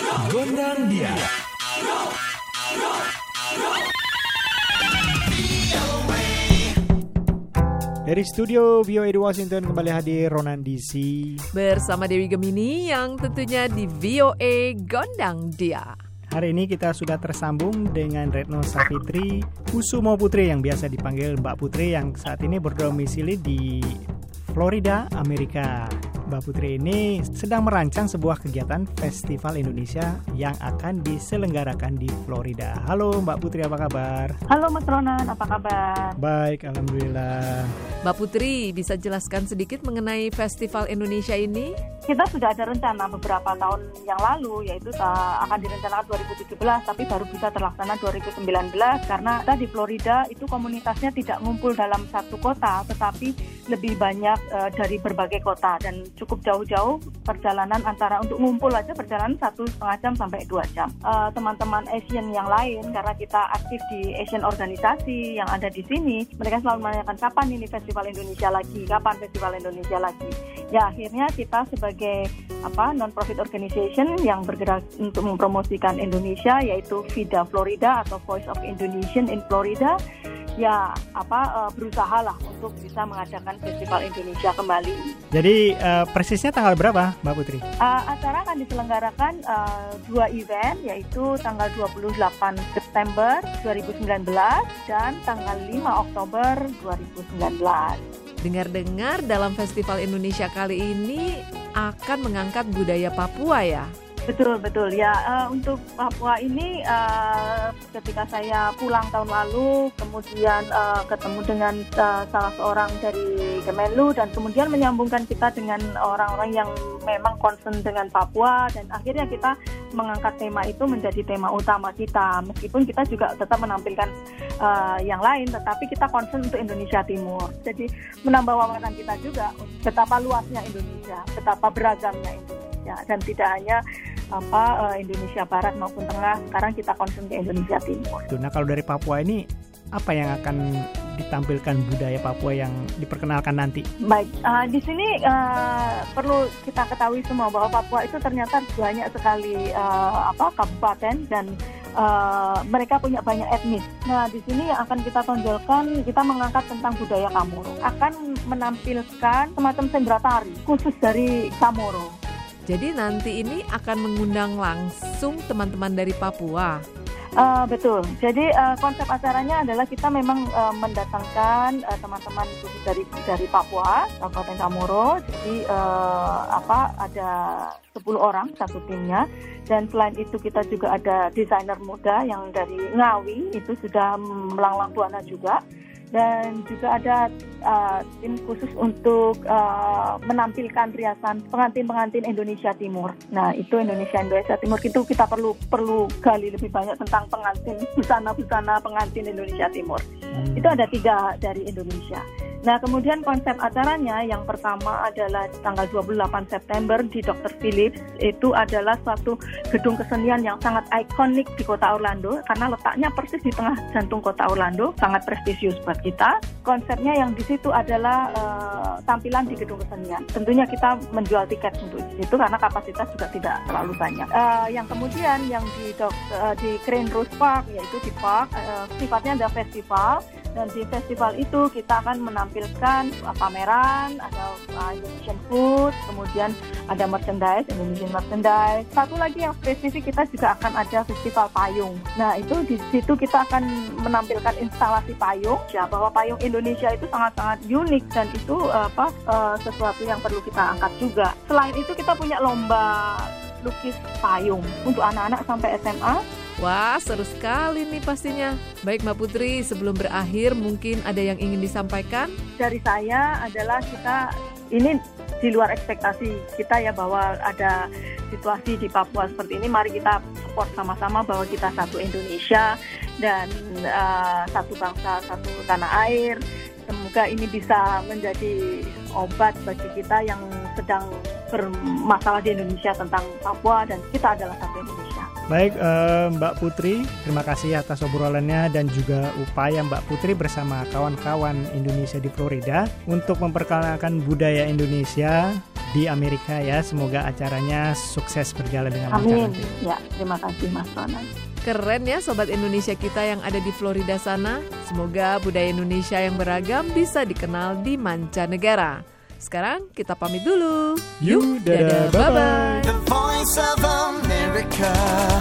Gondang dia. Dari studio VOA di Washington kembali hadir Ronan DC. Bersama Dewi Gemini yang tentunya di VOA Gondang Dia. Hari ini kita sudah tersambung dengan Retno Safitri Kusumo Putri yang biasa dipanggil Mbak Putri yang saat ini berdomisili di Florida, Amerika. Mbak Putri ini sedang merancang sebuah kegiatan Festival Indonesia yang akan diselenggarakan di Florida. Halo Mbak Putri, apa kabar? Halo Mas Ronan, apa kabar? Baik, Alhamdulillah. Mbak Putri, bisa jelaskan sedikit mengenai Festival Indonesia ini? Kita sudah ada rencana beberapa tahun yang lalu, yaitu uh, akan direncanakan 2017, tapi baru bisa terlaksana 2019 karena kita di Florida itu komunitasnya tidak ngumpul dalam satu kota, tetapi lebih banyak uh, dari berbagai kota dan cukup jauh-jauh perjalanan antara untuk ngumpul aja perjalanan satu setengah jam sampai dua jam. Uh, teman-teman Asian yang lain karena kita aktif di Asian organisasi yang ada di sini, mereka selalu menanyakan kapan ini Festival Indonesia lagi, kapan Festival Indonesia lagi. Ya akhirnya kita sebagai apa non profit organization yang bergerak untuk mempromosikan Indonesia yaitu Vida Florida atau Voice of Indonesian in Florida ya apa uh, berusaha lah untuk bisa mengadakan Festival Indonesia kembali. Jadi uh, persisnya tanggal berapa, Mbak Putri? Uh, acara akan diselenggarakan uh, dua event yaitu tanggal 28 September 2019 dan tanggal 5 Oktober 2019. Dengar-dengar dalam Festival Indonesia kali ini akan mengangkat budaya Papua ya? Betul betul ya uh, untuk Papua ini uh, ketika saya pulang tahun lalu kemudian uh, ketemu dengan uh, salah seorang dari Kemenlu dan kemudian menyambungkan kita dengan orang-orang yang memang concern dengan Papua dan akhirnya kita mengangkat tema itu menjadi tema utama kita. Meskipun kita juga tetap menampilkan uh, yang lain tetapi kita concern untuk Indonesia Timur. Jadi menambah wawasan kita juga betapa luasnya Indonesia betapa beragamnya Indonesia. Dan tidak hanya apa Indonesia Barat maupun Tengah. Sekarang kita concern ke Indonesia Timur. Nah kalau dari Papua ini apa yang akan ditampilkan budaya Papua yang diperkenalkan nanti? Baik, uh, di sini uh, perlu kita ketahui semua bahwa Papua itu ternyata banyak sekali uh, apa kabupaten dan uh, mereka punya banyak etnis. Nah, di sini yang akan kita tonjolkan, kita mengangkat tentang budaya Kamoro. Akan menampilkan semacam sendera tari khusus dari Kamoro. Jadi nanti ini akan mengundang langsung teman-teman dari Papua. Uh, betul. Jadi uh, konsep acaranya adalah kita memang uh, mendatangkan teman-teman dari dari Papua, Kabupaten Kamoro. Jadi uh, apa ada 10 orang satu timnya dan selain itu kita juga ada desainer muda yang dari Ngawi itu sudah melanglang buana juga dan juga ada uh, tim khusus untuk uh, menampilkan riasan pengantin-pengantin Indonesia Timur. Nah itu Indonesia Indonesia Timur itu kita perlu perlu gali lebih banyak tentang pengantin busana-busana pengantin Indonesia Timur. Hmm. Itu ada tiga dari Indonesia. Nah, kemudian konsep acaranya yang pertama adalah tanggal 28 September di Dr. Phillips. Itu adalah suatu gedung kesenian yang sangat ikonik di kota Orlando karena letaknya persis di tengah jantung kota Orlando, sangat prestisius buat kita. Konsepnya yang di situ adalah uh, tampilan di gedung kesenian. Tentunya kita menjual tiket untuk di situ karena kapasitas juga tidak terlalu banyak. Uh, yang kemudian yang di uh, di Crane Rose Park yaitu di park uh, sifatnya ada festival dan di festival itu kita akan menampilkan pameran, ada uh, Indonesian food, kemudian ada merchandise, Indonesian merchandise. Satu lagi yang spesifik kita juga akan ada festival payung. Nah itu di situ kita akan menampilkan instalasi payung, ya bahwa payung Indonesia itu sangat-sangat unik dan itu apa uh, sesuatu yang perlu kita angkat juga. Selain itu kita punya lomba lukis payung untuk anak-anak sampai SMA Wah, seru sekali nih pastinya. Baik Mbak Putri, sebelum berakhir mungkin ada yang ingin disampaikan? Dari saya adalah kita ini di luar ekspektasi kita ya bahwa ada situasi di Papua seperti ini. Mari kita support sama-sama bahwa kita satu Indonesia dan uh, satu bangsa, satu tanah air. Semoga ini bisa menjadi obat bagi kita yang sedang bermasalah di Indonesia tentang Papua dan kita adalah satu Indonesia. Baik uh, Mbak Putri, terima kasih atas obrolannya dan juga upaya Mbak Putri bersama kawan-kawan Indonesia di Florida untuk memperkenalkan budaya Indonesia di Amerika ya. Semoga acaranya sukses berjalan dengan lancar. Amin. Ya, terima kasih Mas Ronan. Keren ya Sobat Indonesia kita yang ada di Florida sana. Semoga budaya Indonesia yang beragam bisa dikenal di mancanegara. Sekarang kita pamit dulu. Yuk, dadah, bye-bye. America.